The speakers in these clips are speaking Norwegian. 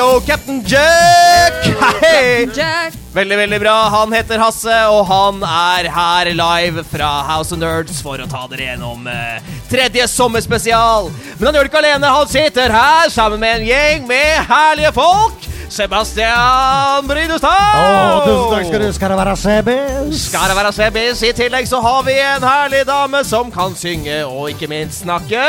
Oh, Captain Jack! Hey! Captain Jack! Veldig, veldig bra. Han heter Hasse, og han er her live fra House of Nerds for å ta dere gjennom eh, tredje sommerspesial. Men han gjør det ikke alene. Han sitter her sammen med en gjeng med herlige folk. Sebastian Brynestad! Oh, tusen takk skal du skal det være, Sebis. Skal det være Sebis. I tillegg så har vi en herlig dame som kan synge og ikke minst snakke.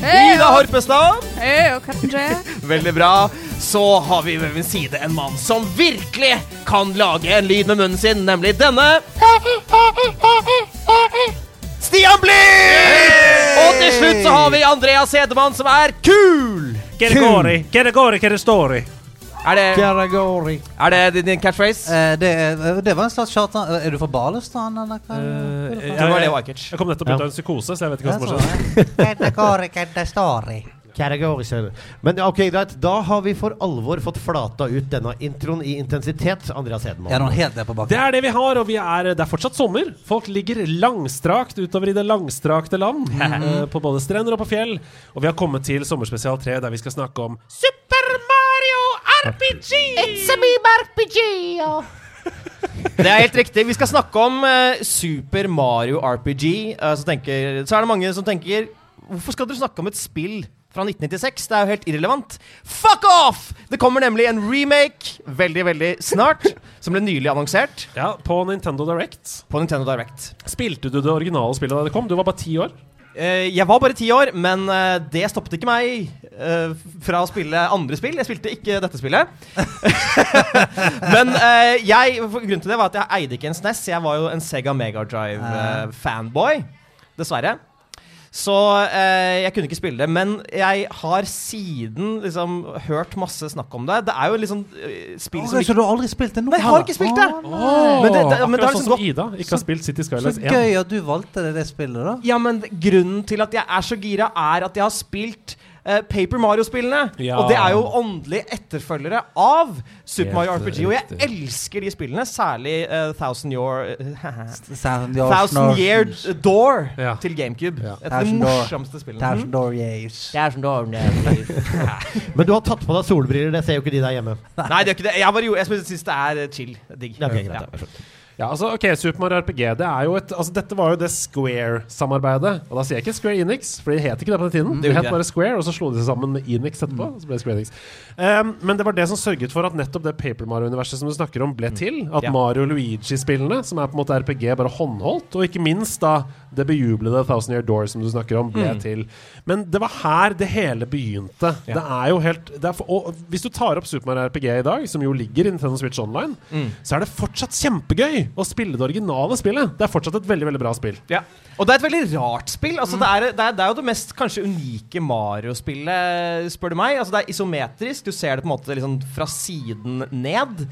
Hei, Ida ja. Horpestad. Hei, og Captain Jack. Veldig bra. Så har vi ved min side en mann som virkelig kan lage en lyd med munnen sin, nemlig denne. Stian Blipp! Og til slutt så har vi Andreas Hedemann, som er kul. Kul. Kedegori, kedegori, i? Er det, er det din- din catchphrase? Eh, det, er- det var en slags charter Er du fra Balestrand, eller hva? Uh, jeg, jeg. Jeg kom nettopp ut av en psykose, så jeg vet ikke hva som har skjedd. du. Men ok, greit. Da har vi for alvor fått flata ut denne introen i intensitet. Andreas Hedemann. Er helt ned på Det er det vi har, og vi er, det er fortsatt sommer. Folk ligger langstrakt utover i det langstrakte land. eh, på både strender og på fjell. Og vi har kommet til Sommerspesial 3, der vi skal snakke om Super me RPG! Det er helt riktig. Vi skal snakke om eh, Super Mario RPG. Eh, så, tenker, så er det mange som tenker Hvorfor skal dere snakke om et spill fra 1996? Det er jo helt irrelevant. Fuck off! Det kommer nemlig en remake veldig, veldig snart. som ble nylig annonsert Ja, på Nintendo Direct. på Nintendo Direct. Spilte du det originale spillet da det kom? Du var bare ti år. Eh, jeg var bare ti år, men eh, det stoppet ikke meg eh, fra å spille andre spill. Jeg spilte ikke dette spillet. men jeg, grunnen til det var at jeg eide ikke en SNES. Jeg var jo en Sega Mega Drive-fanboy. dessverre. Så eh, jeg kunne ikke spille det. Men jeg har siden liksom hørt masse snakk om det. Det er jo liksom eh, spill som ikke Så du har aldri spilt det nå? Nei, jeg har ikke spilt det! Å, Men det- det- men det har Akkurat liksom sånn som gått- Ida ikke har spilt City Så Skylines 1. gøy at du valgte det, det spillet, da. Ja, men grunnen til at jeg er så gira, er at jeg har spilt eh, Paper Mario-spillene. Ja. Og det er jo åndelige etterfølgere av Super Helt Mario RPG. Og jeg riktig. elsker de spillene, særlig eh, Thousand Year Thousand Year, Thousand. Year Door Ja. til GameCube. Ja. Et av de Thousand Door. morsomste spillene. Thousand door years. Thousand Door, Men du har tatt på deg solbriller. Det ser jo ikke de der hjemme. Nei, det er ikke det. Jeg, bare, gjorde- jeg syns det er eh, chill. Digg. er ok, greit, Ja. Ja, altså, ok, Super Mario RPG det er jo et, altså, Dette var jo det Square-samarbeidet. Og da sier jeg ikke Square Enix, for de het ikke det på den tiden. Det De gjorde het bare Square, og så slo de seg sammen med Enix etterpå. Så ble det Square Enix. Um, men det var det som sørget for at nettopp det Paper Mario-universet som du snakker om, ble til. At Ja. Mario Luigi-spillene, som er på en måte RPG, bare håndholdt. Og ikke minst da det bejublede Thousand Year Door som du snakker om, ble til. Men det var her det hele begynte. Ja. Det er jo helt det er for, Og hvis du tar opp Super Mario RPG i dag, som jo ligger i Nintendo Switch Online, Mm. så er det fortsatt kjempegøy å spille det originale spillet. Det er fortsatt et veldig veldig bra spill. Ja. Og det er et veldig rart spill. Altså, det, er, det, er, det er jo det mest kanskje unike Mario-spillet, spør du meg. Altså, det er isometrisk. Du ser det på en måte liksom fra siden ned.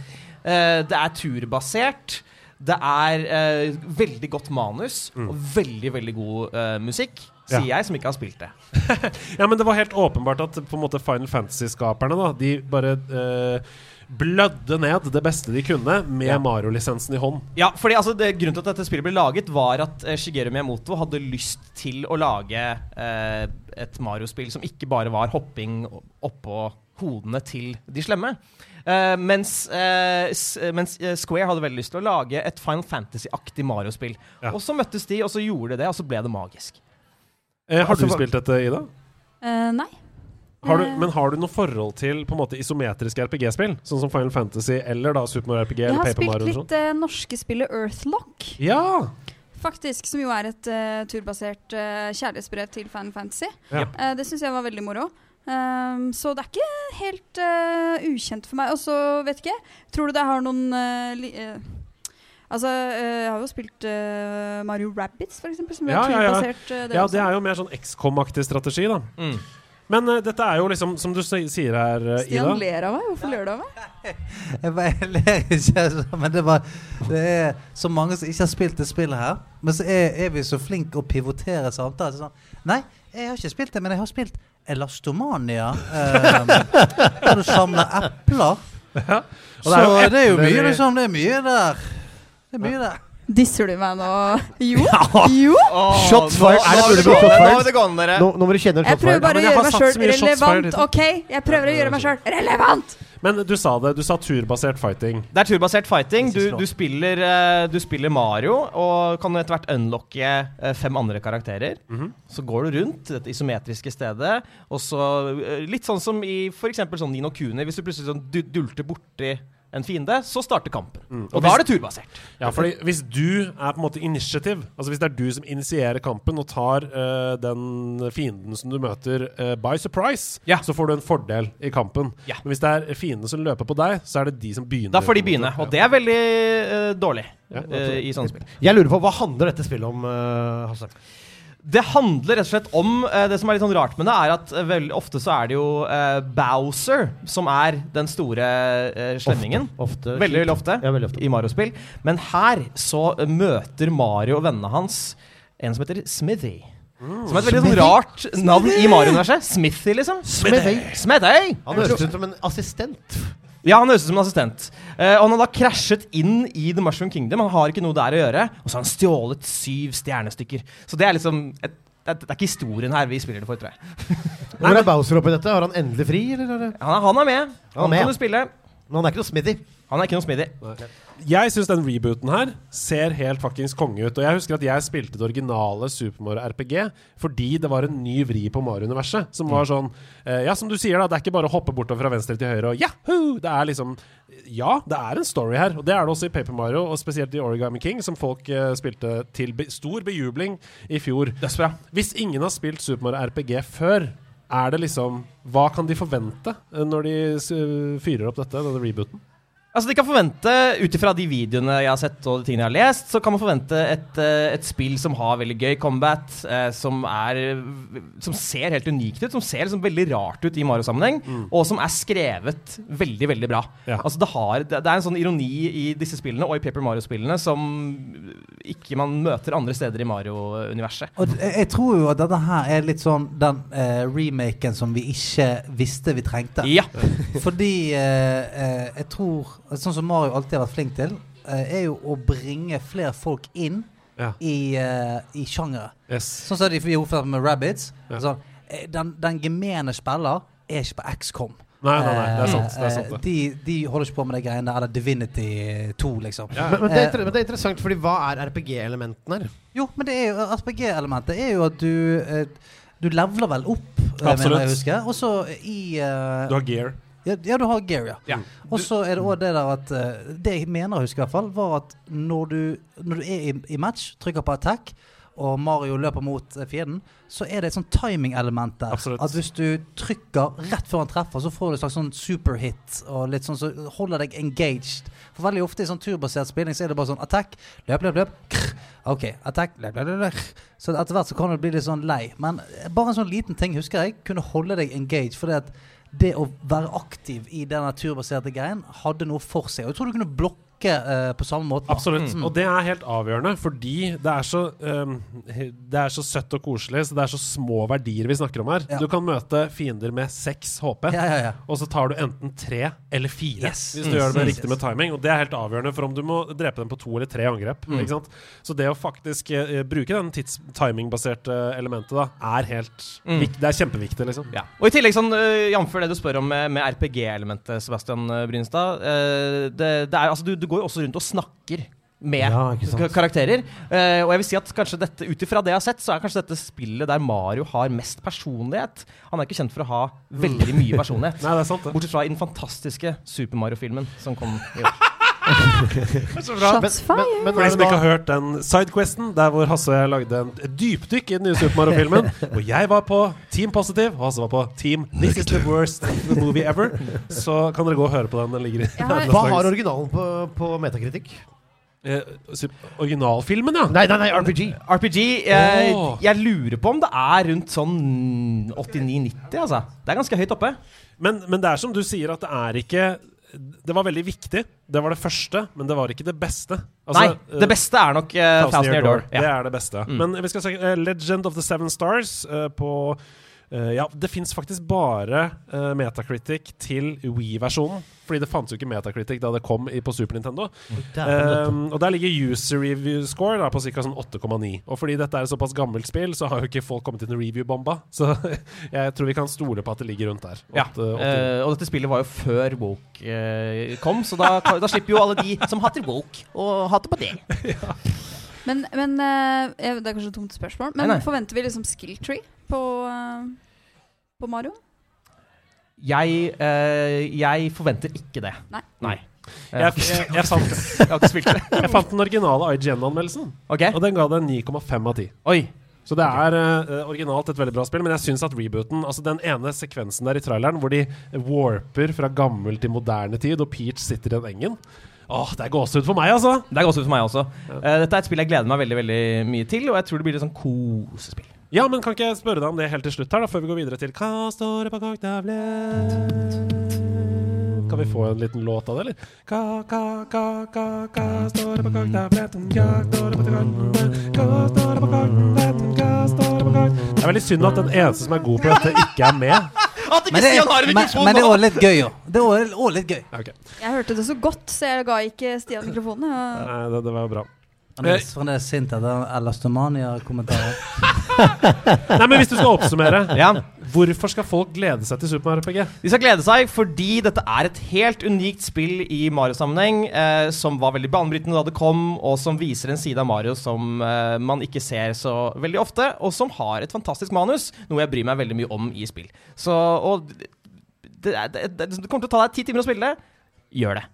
Uh, det er turbasert. Det er uh, veldig godt manus og veldig, veldig god uh, musikk. Sier jeg, som ikke har spilt det. Ja, men det var helt åpenbart at på en måte Final Fantasy-skaperne da De bare eh, blødde ned det beste de kunne, med Ja. Mario-lisensen i hånd. Ja, fordi altså, det, Grunnen til at dette spillet ble laget, var at uh, Shigeru Miyamoto hadde lyst til å lage uh, et Mario-spill som ikke bare var hopping oppå hodene til de slemme. Uh, mens, eh, s mens Square hadde veldig lyst til å lage et Final Fantasy-aktig Mario-spill. Ja. Og så møttes de, og så gjorde de det, og så ble det magisk. Har Altså, du spilt dette, Ida? Eh, nei. Har du, Eh. men har du noe forhold til på en måte isometriske RPG-spill? Sånn som Final Fantasy eller da Super Mario RPG Jeg eller har Paper spilt litt eh, norske spillet Earthlock? Ja! faktisk. Som jo er et uh, turbasert uh, kjærlighetsbrev til Final Fantasy. Ja. Uh, det syns jeg var veldig moro. Um, så det er ikke helt ukjent for meg. Og så vet ikke Tror du det har noen li Altså, jeg har jo spilt Mario Rabbids, for eksempel, som Ja, er ja, ja. turbasert. eh, det ja, det er jo mer sånn XCOM-aktig strategi, da. Mm. Men uh, dette er jo liksom, som du sier her, Stian Ida ler av meg. Hvorfor ler du av meg? Jeg bare ler ikke, men det, var, det er så mange som ikke har spilt det spillet her. Men så er, er vi så flinke å pivotere samtaler. Sånn, nei, jeg har ikke spilt det, men jeg har spilt Elastomania. eh, der du samler epler. Og Så er det er jo mye, liksom. Det er mye der. Det er mye der. Disser du meg nå? Jo. Jo. Åh, Shots nå- fired. Det nå. Nå dere. Nå, nå må du kjenne en Jeg prøver bare å gjøre meg sjøl relevant. OK? Jeg prøver å gjøre meg sjøl relevant! Men du sa det. Du sa turbasert fighting. Det er turbasert fighting. Du, du, spiller, eh, du spiller Mario og kan etter hvert unlocke eh, fem andre karakterer. Mhm. Så går du rundt dette isometriske stedet, og så eh, Litt sånn som i f.eks. sånn Nino Kuni. Hvis du plutselig sånn du, dulter borti en fiende, så starter kampen. Mm. Og da er det turbasert. Ja, fordi Hvis du er på en måte initiativ, altså hvis det er du som initierer kampen og tar uh, den fienden som du møter uh, by surprise, Ja. så får du en fordel i kampen. Ja. Men hvis det er fiendene som løper på deg, så er det de som begynner. Da får de begynne, og det er veldig uh, dårlig Ja, i sånne spill. Jeg lurer på, Hva handler dette spillet om, uh, Hasse? Det handler rett og slett om eh, Det som er litt sånn rart med det, er at uh, veldig ofte så er det jo uh, Bowser som er den store uh, slemmingen. Ofte. ofte Veldig, veldig ofte. Ja, veldig ofte. i Mario-spill. Men her så eh, møter Mario og vennene hans en som heter Smithy. Som er et veldig sånn rart navn i Mario-universet. Smithy, liksom. Smithy. Smithy! Han høres ut som en assistent. Ja, han høres ut som en assistent. Uh, han har da krasjet inn i The Mushroom Kingdom. Han har ikke noe der å gjøre. Og så har han stjålet syv stjernestykker. Så det er liksom et, det, er, det er ikke historien her vi spiller det for, tror jeg. Hvor er Bowser oppi dette? Har han endelig fri? Eller? er Han er, han er med. Han Han med, kan du spille. Men han er ikke noe smidig Han er ikke noe smidig. Jeg syns den rebooten her ser helt fuckings konge ut. Og jeg husker at jeg spilte det originale Super Mario RPG fordi det var en ny vri på Mario-universet. Som var sånn eh, Ja, som du sier, da. Det er ikke bare å hoppe bortover fra venstre til høyre og yahoo! Det er liksom Ja, det er en story her. Og det er det også i Paper Mario, og spesielt i Origami King, som folk eh, spilte til be stor bejubling i fjor. Hvis ingen har spilt Super Mario RPG før, er det liksom Hva kan de forvente eh, når de fyrer opp dette, denne rebooten? Altså, de kan forvente, ut ifra de videoene jeg har sett og de tingene jeg har lest, så kan man forvente et, eh, et spill som har veldig gøy combat, eh, som er Som ser helt unikt ut, som ser liksom veldig rart ut i Mario-sammenheng, og som er skrevet veldig, veldig bra. Ja. Altså, det, har, det, det er en sånn ironi i disse spillene, og i Paper Mario-spillene, som ikke man møter andre steder i Mario-universet. Og jeg tror jo at dette her er litt sånn den eh, remaken som vi ikke visste vi trengte. Ja. Fordi eh, eh, jeg tror Sånn som Mario alltid har vært flink til, eh, er jo å bringe flere folk inn Ja. i, uh, i sjangere. Yes. Sånn som de gjorde med Rabbids. Ja. Sånn, den, den gemene spiller er ikke på XCOM. Nei, nei, nei, det er sant. Det er sant det. de, de holder ikke på med de greiene. Eller Divinity 2, liksom. Ja. Men, men, det er, men det er interessant, fordi hva er RPG-elementen her? Jo, men det er jo RPG-elementet er jo at du Du leveler vel opp, Absolutt. mener jeg å huske. Og så i uh, Du har gear. Ja, ja, du har gear, ja. Og så er det òg det der at eh, Det jeg mener å huske, i hvert fall, var at når du, når du er i, i match, trykker på attack, og Mario løper mot eh, fienden, så er det et sånt timing-element der. Absolutt. At hvis du trykker rett før han treffer, så får du et slags sånn superhit, og litt sånn så holder deg engaged. For veldig ofte i sånn turbasert spilling så er det bare sånn attack, løp, løp, løp. Krr. OK, attack, løp, løp, løp. Så etter hvert så kan du bli litt sånn lei. Men bare en sånn liten ting, husker jeg, kunne holde deg engaged. fordi at det å være aktiv i den naturbaserte greien hadde noe for seg. Og jeg tror du kunne blokke eh, på samme måte. Absolutt. Mm. Og det er helt avgjørende, fordi det er så um, Det er så søtt og koselig, så det er så små verdier vi snakker om her. Ja. Du kan møte fiender med seks HP, Ja, ja, ja. og så tar du enten tre eller fire. Yes. Hvis du gjør det Yes, riktig yes. med timing. Og det er helt avgjørende for om du må drepe dem på to eller tre angrep. Mm. Ikke sant? Så det å faktisk uh, bruke den tids-timingbaserte elementet da, er helt Mm. vik- Det er kjempeviktig, liksom. Ja. Og i tillegg, sånn, uh, jf. det du spør om med, med RPG-elementet, Sebastian Brynstad Uh, det, det er, altså, du, du går jo også rundt og snakker med Ja, karakterer. Uh, og jeg vil si at kanskje dette, ut ifra det jeg har sett, så er kanskje dette spillet der Mario har mest personlighet. Han er ikke kjent for å ha veldig mye personlighet. Nei, det sant. Bortsett fra i den fantastiske Super Mario-filmen som kom i år. Men, men, men For de som ikke har hørt den sidequesten, der hvor Hasse og jeg lagde en dypdykk i den nye Super Mario-filmen, hvor jeg var på Team Positive, og Hasse var på Team This is the worst movie ever, så kan dere gå og høre på den. Den ligger i har- hva har originalen på, på metakritikk? Eh, Originalfilmen, ja. Nei, nei, nei, RPG. RPG jeg, oh. jeg lurer på om det er rundt sånn 89-90, altså. Det er ganske høyt oppe. Men, men det er som du sier, at det er ikke Det var veldig viktig. Det var det første, men det var ikke det beste. Nei, Altså, det beste er nok uh, Thousand Year Door. Det Ja. er det beste. Mm. Men vi skal se uh, Legend of the Seven Stars uh, på eh, Ja, det fins faktisk bare uh, Metacritic til Wii-versjonen. Fordi det fantes jo ikke Metacritic da det kom i, på Super Nintendo. Um, og der ligger user review score da, på ca. Sånn 8,9. Og fordi dette er et såpass gammelt spill, så har jo ikke folk kommet inn i review-bomba. Så jeg tror vi kan stole på at det ligger rundt der. Ja, uh, og dette spillet var jo før Woke kom, så da, da slipper jo alle de som hater Woke, å hate på det. Men, men eh, Det er kanskje et tomt spørsmål, men Nei, nei. forventer vi liksom skill tree på, eh, på Mario? Jeg, eh, jeg forventer ikke det. Nei. Nei. jeg, jeg, jeg, fant, Jeg har ikke spilt det. jeg fant den originale IGN-anmeldelsen, okay. og den ga det 9,5 av 10. Oi. Så det er uh, originalt et veldig bra spill, men jeg syns at rebooten Altså den ene sekvensen der i traileren hvor de warper fra gammel til moderne tid, og Peach sitter i den engen Åh, det er gåsehud for meg, altså! Det er gåsehud for meg også. Eh, dette er et spill jeg gleder meg veldig veldig mye til, og jeg tror det blir et sånn kosespill. Ja, men kan ikke jeg spørre deg om det helt til slutt her, da, før vi går videre til Hva står det på koketavlen? Kan vi få en liten låt av det, eller? Står det på koketavlen? Hva står det på koketavlen? Hva står det på koketavlen? Hva står det på koketavlen? Det er veldig synd at den eneste som er god på dette, ikke er med. At ikke Men det, Stian har en er, men, men det er nå! litt gøy, jo. Det er litt gøy. Okay. Jeg hørte det så godt, så jeg ga ikke Stian mikrofonen. Ja. Nei, det, det var bra. Han er fremdeles sint etter Elastomania-kommentaren. Nei, men hvis du skal oppsummere Ja, Hvorfor skal folk glede seg til Super Mario RPG? De skal glede seg fordi dette er et helt unikt spill i Mario-sammenheng, eh, som var veldig banebrytende da det kom, og som viser en side av Mario som eh, man ikke ser så veldig ofte, og som har et fantastisk manus, noe jeg bryr meg veldig mye om i spill. Så, og det, det, det, det kommer til å ta deg ti timer å spille det. Gjør det.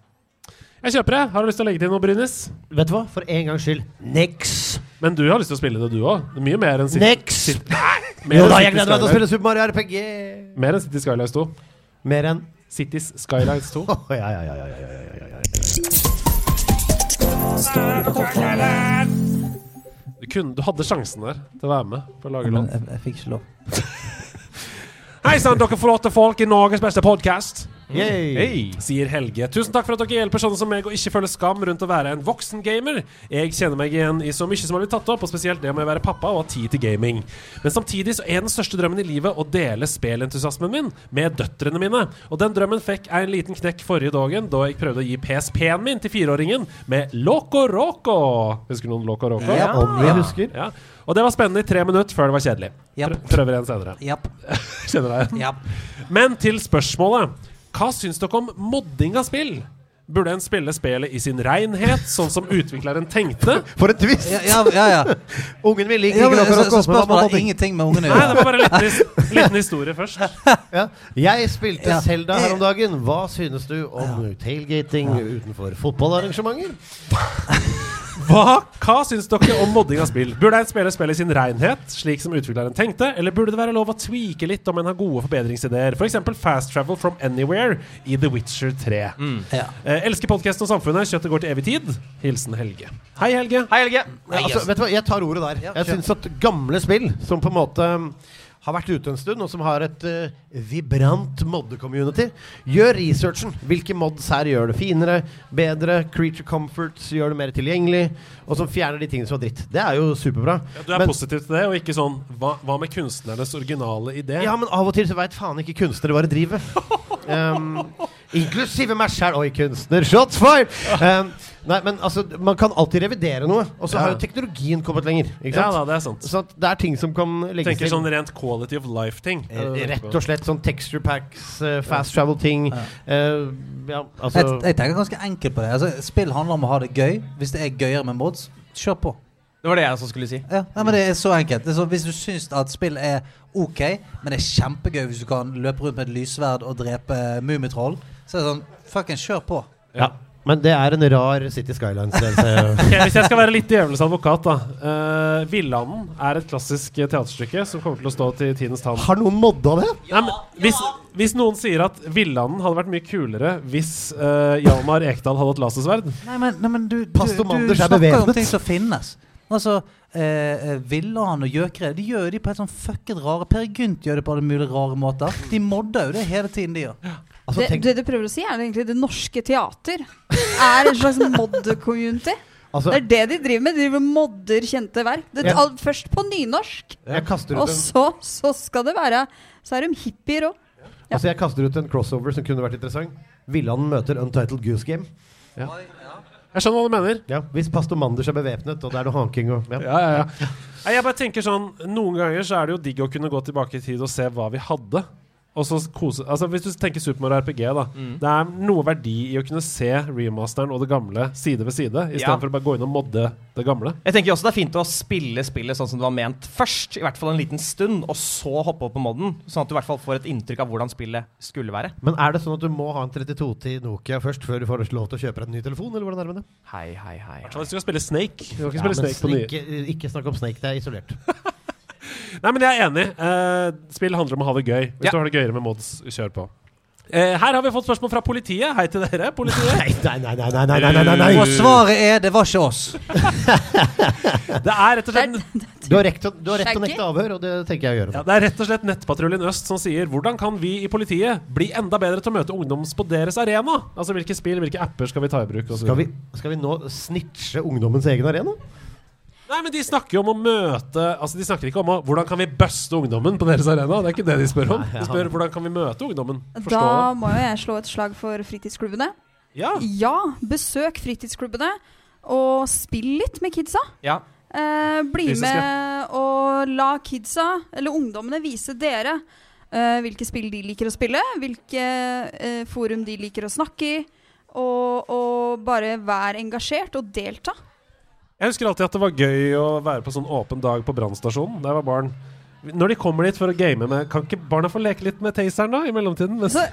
Jeg kjøper det. Har du lyst til å legge til noe, Brynis? Vet du hva? For en gangs skyld niks. Men du har lyst til å spille det, du òg? Mye mer enn City, Niks! Nei! Jo da, jeg gleder meg til å spille Super Mario RPG. Mer enn City Skylines 2. Mer enn Cities Skylines 2. Åh, ja, ja, ja, ja, ja, ja, ja, ja. Du, kunne, du hadde sjansen der til å være med på å lage låt. jeg, jeg fikk ikke lov. Hei sann, dere flotte folk i Norges beste podkast. Yay. Hey. Sier Helge. Tusen takk for at dere hjelper sånne som meg å ikke føle skam rundt å være en voksen gamer. Jeg kjenner meg igjen i så mye som har blitt tatt opp, og spesielt det med å være pappa og ha tid til gaming. Men samtidig så er den største drømmen i livet å dele spillentusiasmen min med døtrene mine. Og den drømmen fikk jeg en liten knekk forrige dagen da jeg prøvde å gi PSP-en min til fireåringen med Loco Roco. Husker noen Loco Roco? Ja, om vi husker. Ja. Og det var spennende i tre minutter før det var kjedelig. Prøver igjen senere. Yep. Kjenner deg igjen? Yep. Men til spørsmålet. Hva syns dere om modding av spill? Burde en spille spillet i sin renhet, sånn som utvikleren tenkte? For en twist! Ja, ja, ja. ja. Ungen vil ikke ja men, så, noe så spørsmålet har ingenting med ungene å Nei, det var bare en liten, liten historie først. Ja. Jeg spilte Ja. Zelda her om dagen. Hva synes du om tailgating utenfor fotballarrangementer? Hva, hva syns dere om modding av spill? Burde en spiller spille i sin renhet, slik som utvikleren tenkte, eller burde det være lov å tweake litt om en har gode forbedringsideer? F.eks. For fast travel from anywhere i The Witcher 3. Ja. Eh, elsker podkasten og samfunnet. Kjøttet går til evig tid. Hilsen Helge. Hei, Helge. Hei, Helge. Hei, altså, vet du hva, Jeg tar ordet der. Ja, Jeg syns at gamle spill, som på en måte har vært ute en stund, og som har et uh, vibrant modde-community, gjør researchen. Hvilke mods her gjør det finere, bedre, creature comforts gjør det mer tilgjengelig, og som fjerner de tingene som var dritt. Det er jo superbra. Ja, du er Men- positiv til det, og ikke sånn hva, hva med kunstnernes originale idé? Ja, men av og til så veit faen ikke kunstnere hva de driver. Um, inklusive meg sjæl. Oi, kunstner. Shots fired! Um, nei, men altså, man kan alltid revidere noe. Og så Ja. har jo teknologien kommet lenger. Ikke Ja sant? da, det er sant. Så at det er ting som kan legges Tenker til. sånn rent quality of life-ting. Eh, Rett og slett sånn texture packs, eh, fast travel-ting. Ja. Uh, ja, Jeg, altså jeg tenker ganske enkelt på det. Altså, spill handler om å ha det gøy. Hvis det er gøyere med mods, kjør på. Det var det jeg som skulle si. Ja, nei, men Det er så enkelt. Det er så, hvis du syns at spill er ok, men det er kjempegøy hvis du kan løpe rundt med et lyssverd og drepe mummitroll, så er det sånn Fucking kjør på. Ja. Men det er en rar City Skylines-ledelse. okay, hvis jeg skal være litt djevelens advokat, da. Uh, Villanden er et klassisk eh, teaterstykke som kommer til å stå til tidens tann. har noen modda det? Nei, men hvis, hvis noen sier at Villanden hadde vært mye kulere hvis uh, Hjalmar Ekdal hadde hatt lasersverd Nei, men, nei, men du, du, du, du er snakker om ting som finnes. Altså, eh, eh, og Gjøkre De gjør de på helt sånn fucket rare Per Gynt gjør det på alle mulige rare måter. De modder jo det hele tiden, de gjør. Altså, det, tenk, det du prøver å si, er egentlig det norske teater er en slags mod-community. altså, Det er det de driver med. De driver modder kjente verk. Det, Ja. all, først på nynorsk, og en, så, så skal det være Så er de hippier òg. Ja. altså, jeg kaster ut en crossover som kunne vært interessant. Villanden møter Untitled Goose Game. Jeg skjønner hva du mener. Ja, Hvis pastor Manders er bevæpnet, og det er noe hanking og ja. Ja, ja, ja. Jeg bare tenker sånn Noen ganger så er det jo digg å kunne gå tilbake i tid og se hva vi hadde. Og så kose Altså Hvis du tenker Super Mario RPG, da. Mm. Det er noe verdi i å kunne se remasteren og det gamle side ved side, Ja. istedenfor å bare gå inn og modde det gamle. Jeg tenker også det er fint å spille spillet sånn som det var ment først, i hvert fall en liten stund, og så hoppe opp på modden, sånn at du i hvert fall får et inntrykk av hvordan spillet skulle være. Men er det sånn at du må ha en 3210 Nokia først før du får lov til å kjøpe deg en ny telefon, eller hvordan er det med det? Hei, hei, hei. Så hvis du skal spille Snake Du kan ikke Ja, spille Snake, Snake på nye. ikke, ikke snakk om Snake, det er isolert. Nei, men jeg er enig. Uh, spill handler om å ha det gøy. Hvis ja. du har det gøyere med mods, kjør på. Uh, her har vi fått spørsmål fra politiet. Hei til dere, politiet. Nei, nei, nei, nei, nei, nei, nei, nei. Og svaret er det var ikke oss. det er rett og slett Du har rett, du har rett å nekte avhør, og det tenker jeg å gjøre. Ja, det er rett og slett Nettpatruljen Øst som sier hvordan kan vi i politiet bli enda bedre til å møte ungdoms på deres arena? Altså hvilke spill, hvilke apper skal vi ta i bruk? Skal vi, skal vi nå snitche ungdommens egen arena? Nei, men De snakker jo om å møte Altså De snakker ikke om å, hvordan kan vi buste ungdommen på deres arena. Det er ikke det de spør om. De spør hvordan kan vi møte ungdommen. Forstå Da det. må jo jeg slå et slag for fritidsklubbene. Ja. Ja, besøk fritidsklubbene, og spill litt med kidsa. Ja. Eh, bli Fysiske. med og la kidsa, eller ungdommene, vise dere eh, hvilke spill de liker å spille, hvilke eh, forum de liker å snakke i, og, og bare vær engasjert og delta. Jeg husker alltid at det var gøy å være på sånn åpen dag på brannstasjonen da jeg var barn. Når de kommer dit for å game med Kan ikke barna få leke litt med taseren da, i mellomtiden? Mens Så,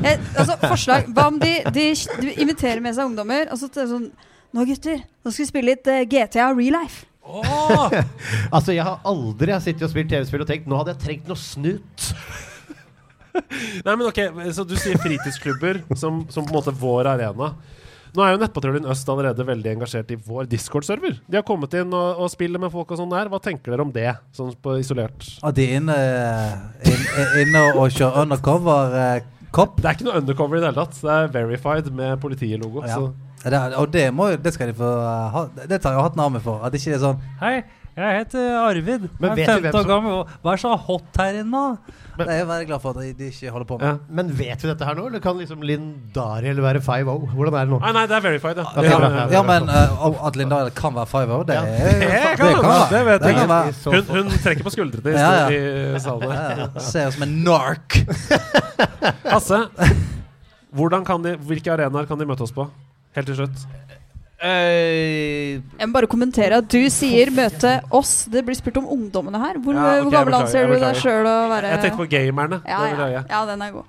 jeg, altså, forslag Hva om de, de, de inviterer med seg ungdommer, og så er sånn Nå, gutter, nå skal vi spille litt uh, GTA Real Life. Åh! Altså, jeg har aldri jeg sittet og spilt TV-spill og tenkt nå hadde jeg trengt noe snut. Nei, men ok, Så du sier fritidsklubber som, som på en måte vår arena. Nå er jo Nettpatruljen Øst allerede veldig engasjert i vår Discord-server. De har kommet inn og, og spiller med folk og sånn der. Hva tenker dere om det, sånn på isolert? At de er inne, inn, er inne og kjører undercover eh. Det er ikke noe undercover i det hele tatt. Det er verified med politilogo. Ja. Det, og det, må, det skal de få ha. Det tar jeg hatten av meg for. At ikke det er sånn Hei, jeg heter Arvid. Men jeg er hvem 15 år gammel. Hva er så hot her inne? da? Men- det er jeg veldig glad for at de, ikke holder på med. Ja. Men vet vi dette her nå, eller kan liksom Linn Dariel være 5-0? Hvordan er det nå? Nei, nei, det er verified, ja. Ok, Ja, bra, ja, men uh, at at Dariel kan være 5-0, det, Ja. Det det, kan hun. det vet Det jeg. Hun, hun trekker på skuldrene i, Ja, ja. i salen. Ja, ja. Ser ut som en nark. Hasse, kan de, hvilke arenaer kan de møte oss på? Helt til slutt. Eh, Jeg må bare kommentere at du sier 'møte oss'. Det blir spurt om ungdommene her. Hvor, Ja, okay, gammel anser du deg sjøl å være? Jeg tenkte på gamerne. ja, ja. jeg. ja, den er god.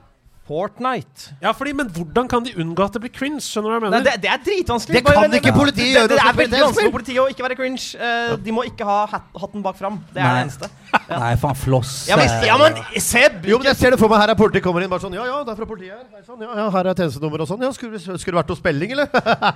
Fortnite. Ja, fordi, men hvordan kan de unngå at det blir cringe? Skjønner du hva jeg Nei, det, det er dritvanskelig. Det kan Bare- ikke politiet det, gjøre det, det, er veldig vanskelig for politiet å ikke være cringe. Eh, de må ikke ha hat, hatten bak fram. Det er Nei. det eneste. Nei, faen, floss. Ja, men, eh, ja, men Seb! Jo, men jeg ser det for meg her er politiet kommer inn bare sånn Ja, ja, det er fra politiet her. Sånn, ja, ja, her er tjenestenummer og sånn. Ja, skulle, skulle vært hos spilling, eller?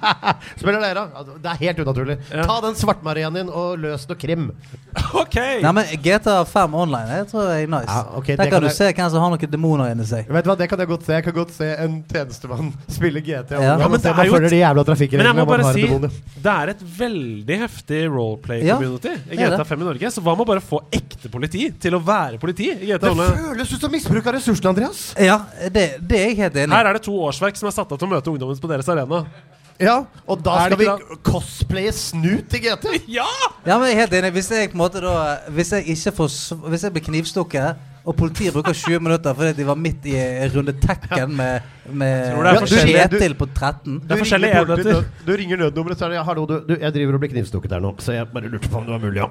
Spiller dere? Ja, det er helt unaturlig. Ja. Ta den svartmarien din og løs noe krim. Ok! Nei, men GTA 5 online det tror jeg er nice. Ja, okay, Der kan kan du jeg- se hvem som har noen demoner inni seg. Vet du hva, Det kan jeg godt se. Jeg kan godt se en tjenestemann spille GTA. Ja. online Ja, men det er jo et- de jævla Men jeg må bare si det er et veldig heftig roleplay-community i er GTA det. 5 i Norge. Så hva med bare få ekte politi til å være politi i GTA Det Online? føles ut som misbruk av ressursene, Andreas. Ja, det, det er jeg helt enig i. Her er det to årsverk som er satt av til å møte ungdommen på deres arena. Ja, og da Er skal det vi ikke cosplaye Snut i GT. Ja! Ja, men jeg er helt enig. Hvis jeg på en måte da Hvis jeg ikke får s- Hvis jeg blir knivstukket, og politiet bruker 20 minutter fordi de var midt i en runde Tekken med, med Tror det forskjellig- Kjetil på 13 Det er forskjellige ringer bort- Du, du ringer nødnummeret, så er det 'Hallo, du, du, jeg driver og blir knivstukket her nå', så jeg bare lurte på om det var mulig, ja.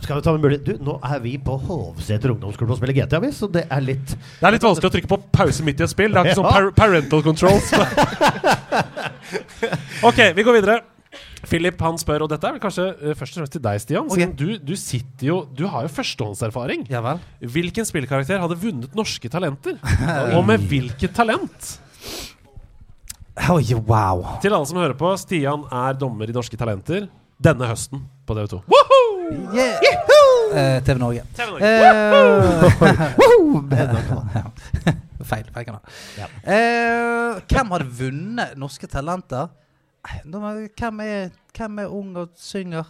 Skal vi ta med mulig? Du, nå er vi på Hovseter ungdomsskole og spiller GTA, vi, så det er litt Det er litt vanskelig å trykke på pause midt i et spill. Det er ikke sånn par parental controls. ok, vi går videre. Philip han spør, og dette er vel kanskje eh, først og fremst til deg, Stian. Okay. Siden du, du sitter jo Du har jo førstehåndserfaring. Ja vel? Hvilken spillkarakter hadde vunnet norske talenter? og med hvilket talent? Oi, wow. Til alle som hører på, Stian er dommer i Norske Talenter denne høsten på TV2. Yeah. Eh, TV Norge. TV Norge. Uh! Feil. feil kanal. Ja. Uh, hvem hadde vunnet Norske Talenter? Hvem er, hvem er ung og synger?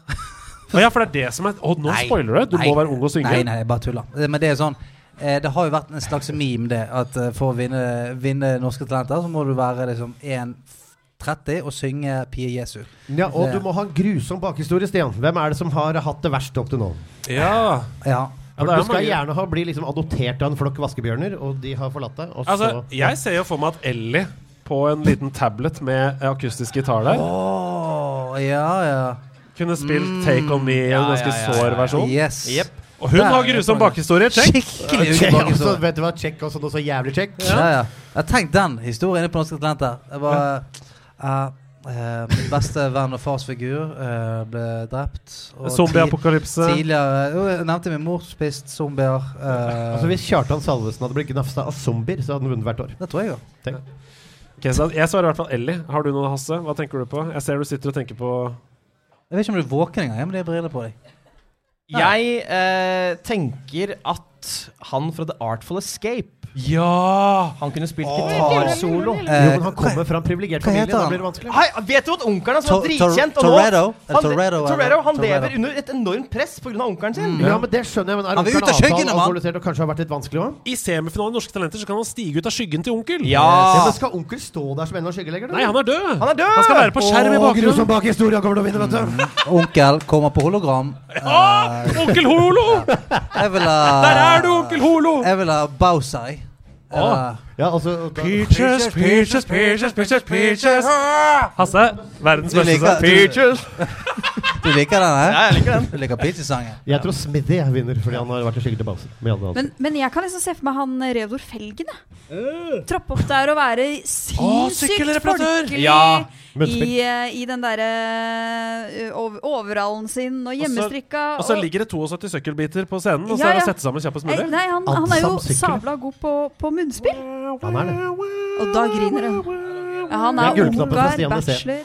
Å ja, for det er det som er Å, nå Nei. spoiler du! Du Nei. må være ung og synge. Nei, nei, jeg bare tuller. Men det er sånn eh, Det har jo vært en slags meme, det. At eh, for å vinne, vinne Norske Talenter, så må du være liksom 1,30 og synge Pie Jesu. Ja, og Det- du må ha en grusom bakhistorie, Stian. Hvem er det som har hatt det verst opp til nå? Ja. Ja. Ja, For det er du skal mange- gjerne ha, bli liksom adoptert av en flokk vaskebjørner, og de har forlatt deg. Og Altså, så jeg ser jo for meg at Ellie på en liten tablet med akustisk gitar der Oh, ja, ja. kunne spilt Mm. 'Take On Me' i en Ja, ja, ganske ja, ja, sår versjon. Yes. Yep. Og hun har grusom bakhistorie. Check! Skikkelig Check, også, vet du hva, Check også noe så jævlig check. Ja, ja. Jeg tenkte den historien inne på Norske Talenter. Jeg var eh, uh, Min beste venn og farsfigur uh, ble drept. ti- Zombieapokalypse. Tidligere Jo, jeg nevnte min mor spist zombier. eh, Altså Hvis Kjartan Salvesen hadde blitt gnafsa av zombier, så hadde han vunnet hvert år. det tror jeg jo. Ok, så jeg svarer i hvert fall Ellie. Har du noe, Hasse? Hva tenker du på? Jeg ser du sitter og tenker på Jeg vet ikke om du er våken engang, Jeg det briller på deg. Jeg eh, tenker at han fra The Artful Escape Ja! Han kunne spilt gitarsolo. Eh, jo, men han kommer fra en privilegert familie. Da blir det vanskelig. Hei, vet du at onkelen hans var Tor- dritkjent? Og nå-? Han, Toretto, eller? Toretto, han Toretto. lever under et enormt press pga. onkelen sin. Ja, men det skjønner jeg. Men er Han vil ut av skyggen, mann. og kanskje har vært litt vanskelig også? I semifinalen i Norske Talenter så kan han stige ut av skyggen til onkel. Ja, Ja. men skal onkel stå der som en av skyggeleggerne? Nei, han er død! Han er død! Han skal være på skjerm i Å, Som bakgrunnen. bakhistorie. Han kommer til å vinne, vet Mm. du. Onkel kommer på hologram. Ja! onkel Holo! Ha Der er du, onkel Holo! Jeg vil ha Bowsai. Å. Ja, altså Peaches, peaches, peaches, peaches, peaches. Hasse, verdens beste sang. Peaches. Du liker den, Ja, eh? jeg liker den. Du liker Peaches-sangen? Jeg tror Smithy vinner, fordi han har vært til Bowser. med alle andre. Men, men jeg kan liksom se for meg han eh, Reodor Felgen. jeg. Troppe opp der og være sinnssykt oh, folkelig Ja, i, eh, i den derre uh, overallen sin og hjemmestrikka. Og så ligger det 72 søkkelbiter på scenen, og så Ja, er det å sette sammen kjappest mulig. nei han, han er jo sabla god på, på munnspill. Han er det. Og da griner hun. Ja, han er er Nessé. bachelor.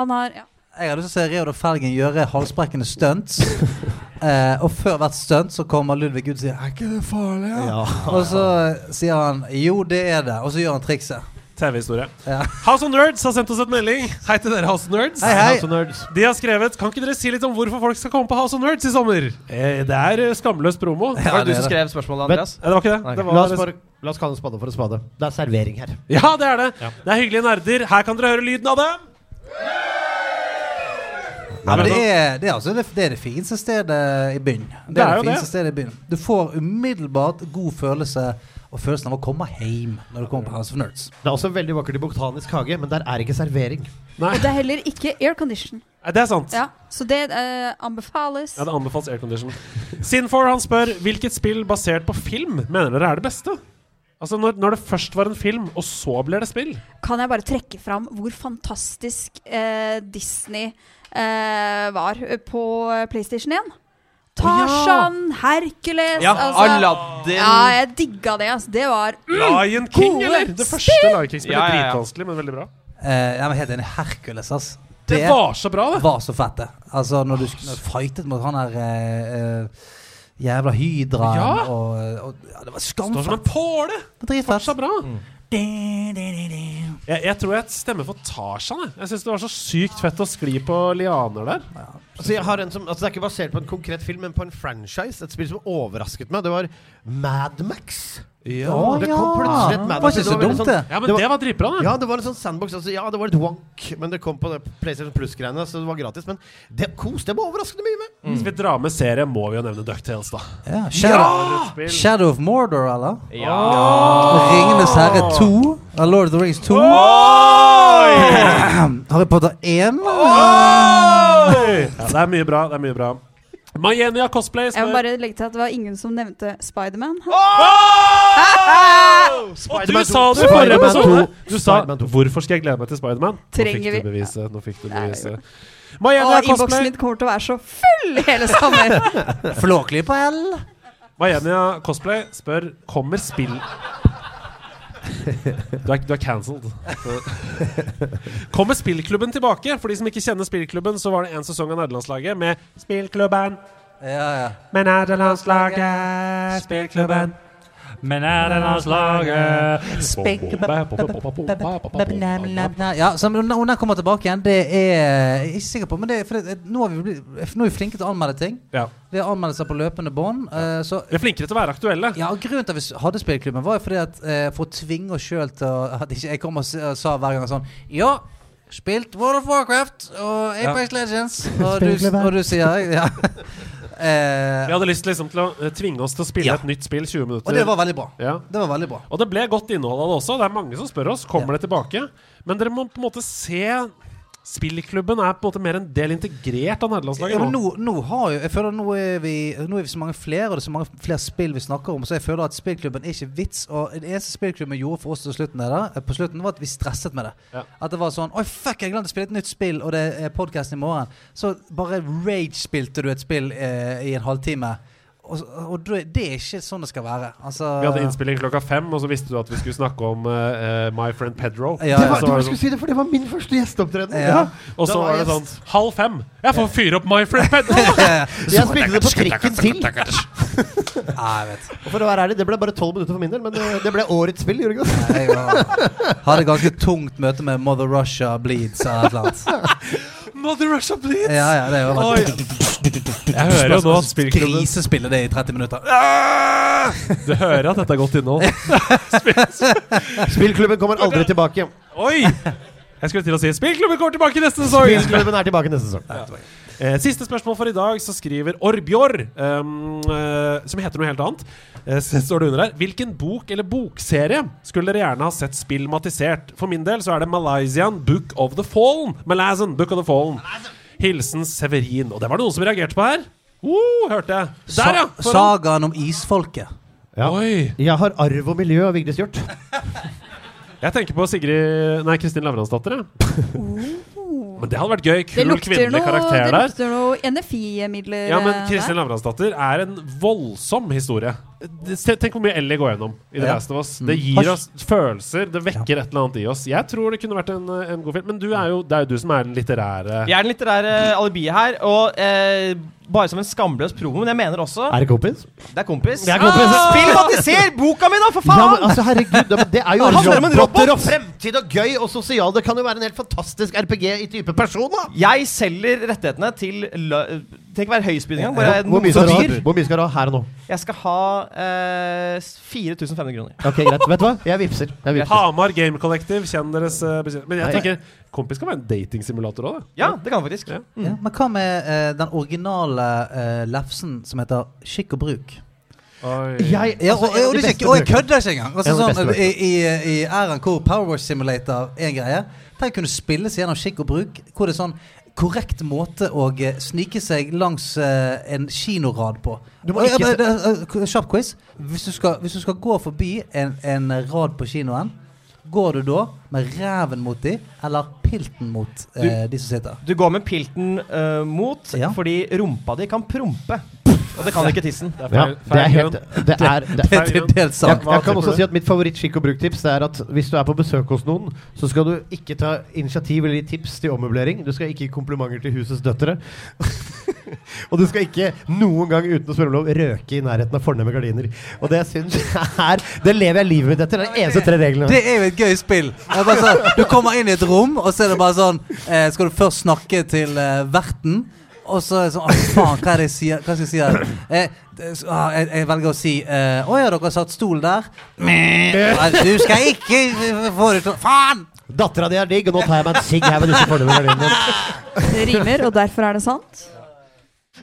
Han har ja. Jeg har lyst til å se Reodor Felgen gjøre halsbrekkende stunts. eh, og før hvert stunt så kommer Ludvig ut og sier 'Er ikke det farlig?' Ja. Og så sier han 'Jo, det er det', og så gjør han trikset. TV-historie. Ja. House of Nerds har sendt oss et melding. Hei til dere, House of Nerds. Hei, hei. House of Nerds. De har skrevet Kan ikke dere si litt om hvorfor folk skal komme på House of Nerds i sommer? Eh, det er eh, skamløs promo. Ja, Var det det du som skrev spørsmålet, Andreas? Eh, Det var ikke det. Okay. det La oss, bare, la oss kalle en spade for en spade. Det er servering her. Ja, det er det. Det er hyggelige nerder. Her kan dere høre lyden av det. Ja, men det er, det, er altså det, det er det fineste stedet i byen. Det, Det er er det fineste stedet i byen. Du får umiddelbart god følelse og følelsen av å komme hjem når du kommer på House of Nerds. Det er også veldig vakkert i Botanisk hage, men der er ikke servering. Nei, Og det er heller ikke aircondition. det er sant. Ja, så det uh, anbefales. Ja, Det anbefales aircondition. Sin4 han spør hvilket spill basert på film mener dere er det beste? Altså når, når det først var en film, og så blir det spill. Kan jeg bare trekke fram hvor fantastisk eh, Disney eh, var på PlayStation 1? Tarzan, Hercules Ja, altså, Aladdin. Ja, jeg digga det. Altså. Det var Lion King, gode eller? Det første Lion King-spillet. Ja, ja, ja. Dritvanskelig, men veldig bra. Uh, jeg var helt enig. Hercules, ass. Det var så bra, det. var så fett, det. Altså, når du, når du fightet mot han der uh, eh, jævla hydraen Ja. og, og ja, Det var Står som en skamfett. påle. Så bra. Jeg, jeg tror jeg stemmer for Tarzan. Jeg, jeg syns det var så sykt fett å skli på lianer der. Altså, jeg har en som, altså, det er ikke basert på en konkret film, men på en franchise. Et spill som overrasket meg. Det var Mad Max. Ja, Å, det ja. kom plutselig et Mad Det var ikke så veldig dumt, sånn- det. ja men Det var- var dritbra, det. Ja, det var en sånn sandbox. Altså, ja, det var litt wonk, men det kom på det PlayStation Plus-greiene, så det var gratis. Men det koste jeg meg overraskende mye med. Hvis vi drar med serie, må vi jo nevne Ducktales, da. Ja. Shadow. Shadow of Mordor, eller? Ja. Ringenes herre 2. Eller Lord of the Rings 2. Oi! Harry Potter 1. Ja, det er mye bra. det er mye bra Mayenia Cosplay Jeg må bare legge til at det var ingen som nevnte Spiderman. Og du sa det i forrige Spider-Man episode! Du sa Spider-Man 2. 'Hvorfor skal jeg glede meg til Spiderman?' Trenger vi. beviset. Nå fikk du beviset. Mayenia innboksen min kommer til å være så full hele sommer. Flåklypa L. Mayenia Cosplay spør Kommer spill Du er, du er cancelled. Kommer spillklubben tilbake? For de som ikke kjenner spillklubben, så var det en sesong av nederlandslaget med Spillklubben Ja, ja. med nederlandslaget, spillklubben Men er det landslaget Ja, så når den kommer tilbake igjen, det er jeg ikke sikker på. Men det er at nå er vi, nå er vi flinke til å anmelde ting. Ja. Vi har anmeldelser på løpende bånd. eh, så Vi er flinkere til å være aktuelle. ja, og Grunnen til at vi hadde spillklubben, var jo fordi at uh, for å tvinge oss sjøl til å At ikke jeg kom og sa hver gang sånn Ja, spilt World of Warcraft og Apex Legends. Og du, og du sier ja. Eh, Vi hadde lyst liksom, til å eh, tvinge oss til å spille Ja. et nytt spill 20 minutter. og det var veldig bra. ja. Det var veldig bra. Og det ble godt innhold av det også. Det er mange som spør oss Kommer det tilbake. Men dere må på en måte se Spillklubben er på en måte mer en del integrert av nederlandslaget Ja, nå. nå, har jo Jeg føler nå er vi Nå er vi så mange flere, og det er så mange flere spill vi snakker om, så jeg føler at spillklubben er ikke vits. Og det eneste spillklubben gjorde for oss til slutten der, eh, på slutten, var at vi stresset med det. Ja. At det var sånn Oi, fuck, jeg glemte å spille et nytt spill, og det er podkast i morgen. Så bare rage-spilte du et spill eh, i en halvtime. Og, og det det er ikke sånn det skal være. Altså Vi hadde innspilling klokka fem, og så visste du at vi skulle snakke om eh, eh, My Friend Pedro. Ja, Det ja. var, var det var, sånn, si det, for det var min første gjesteopptreden. Ja. og så var det sånn halv fem. Jeg får fyre opp My Friend Pedro! Jeg spilte det på trikken til. Ja, jeg vet. Og for å være ærlig, det ble bare tolv minutter for min del, men det, det ble årets spill. det? Jeg hadde ganske tungt møte med Mother Russia Bleeds eller et eller annet. Mother Russia Bleeds! Ja, ja, det er Oi. Jeg hører jo nå at spillklubben Grisespillet det i 30 minutter. Du hører at dette er godt innhold. Spillklubben kommer aldri tilbake. Oi! Jeg skulle til å si Spillklubben kommer tilbake neste sesong! Spillklubben er tilbake neste sesong. Eh, siste spørsmål for i dag, så skriver Orbjor, um, eh, som heter noe helt annet, eh, står det under her Hvilken bok eller bokserie skulle dere gjerne ha sett spillmatisert? For min del så er det Malaysian Book of the Fallen. Malazan Book of the Fallen. Hilsen Severin. Og det var det noen som reagerte på her. Uh, hørte jeg. Der, ja! Foran. sagaen om isfolket. Ja. Oi. Jeg har arv og miljø av Vigdis Hjort. Jeg tenker på Sigrid Nei, Kristin Lavransdatter, jeg. Men det hadde vært gøy. Kul kvinnelig noe, karakter det lukter noe NFI-midler Ja, men eh, Kristin. Lavransdatter er en voldsom historie. Tenk hvor mye Ellie går gjennom i The Ja. Last of Us. Mm. Det gir oss følelser, det vekker et eller annet i oss. Jeg tror det kunne vært en, en god film. Men du er jo, det er jo du som er den litterære Jeg er den litterære alibiet her, og eh, bare som en skamløs promo, men jeg mener også Er det kompis? Det er kompis. Det er kompis. Ah, Filmatiser boka mi, da, for faen! Ja, men altså, herregud, det, er jo Det handler om en roboter robot. og fremtid og gøy og sosial. Det kan jo være en helt fantastisk RPG i type person, da. Jeg selger rettighetene til Tenk å være høyspydning engang. Hvor mye skal du ha? Her og nå? Jeg skal ha 4500 kroner. Ok, greit. Vet du hva? Jeg vippser. Jeg vippser. Hamar Game Collective, kjenn deres eh, bekjent- Men jeg tenker kompis kan være en datingsimulator òg, det. Ja, det kan faktisk. Ja. Ja, men hva med eh, den originale uh, lefsen som heter Skikk og bruk? Oi. Jeg, Ja, altså, og, og, det er ikke, og jeg kødder ikke engang. Altså, En av de sånn, beste I i, i æren hvor Power Wash Simulator er en greie, der kunne spilles gjennom skikk og bruk. Hvor det er sånn korrekt måte å eh, snike seg langs eh, en kinorad på. Eh, Kjapp quiz. Hvis du, skal, hvis du skal gå forbi en, en rad på kinoen, går du da med ræven mot dem, eller pilten mot eh, de som sitter? Du går med pilten uh, mot, Ja. fordi rumpa di kan prompe. Og det kan ikke tissen. Det er Ja, det er helt grunn. Det er, det Det er til dels Jeg, sant. Jeg kan også si at Mitt favoritt-skikk og bruk-tips Det er at hvis du er på besøk hos noen, så skal du ikke ta initiativ eller gi tips til ommøblering. Du skal ikke gi komplimenter til husets døtre. og du skal ikke noen gang uten å spørre om lov røke i nærheten av fornemme gardiner. Og det syns jeg er Det lever jeg livet mitt etter. Det er de eneste tre reglene. Det er jo et gøy spill. Sånn, du kommer inn i et rom, og så er det bare sånn eh, Skal du først snakke til eh, verten? Og så er det sånn Å, faen, hva er det jeg sier? Hva skal jeg si her? Eh, det, ah, jeg, jeg velger å si eh, Å ja, dere har satt stol der? Meh. Nei, Du skal ikke få det til Faen! Dattera di er digg, og nå tar jeg meg en sigg her med disse fornemme gardinene. Det rimer, og derfor er det sant.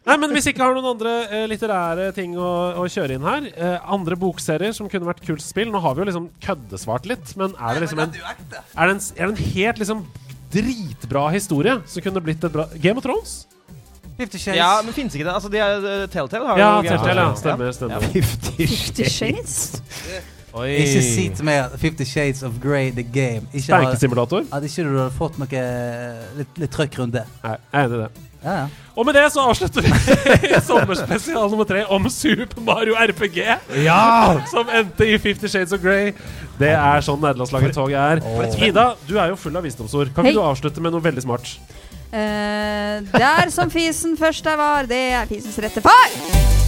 Nei, men Hvis ikke har noen andre eh, litterære ting å, å kjøre inn her eh, Andre bokserier som kunne vært kult spill Nå har vi jo liksom køddesvart litt, men er det liksom en Er det en, er det en helt liksom dritbra historie som kunne blitt et bra Game of Thrones? Fifty Shades. Ja, men fins ikke det? Altså, de er, eh, Telltale har Ja, jo Telltale, ja. Stemmer. stemmer. Fifty Shades. Oi. Ikke si til meg at Fifty Shades of Grey, the game Ikke ha- Stankesimulator? At ikke du hadde fått noe eh, litt, litt trøkk rundt det. Nei, jeg er enig i det. Ja, ja. Og med det så avslutter vi sommerspesial nummer tre om Super Mario RPG. Ja! Som endte i Fifty Shades of Grey. Det er sånn nederlandslaget tog er. Ida, du er jo full av visdomsord. Kan Hei. ikke du avslutte med noe veldig smart? Eh, der som fisen først der var, det er fisens rette far.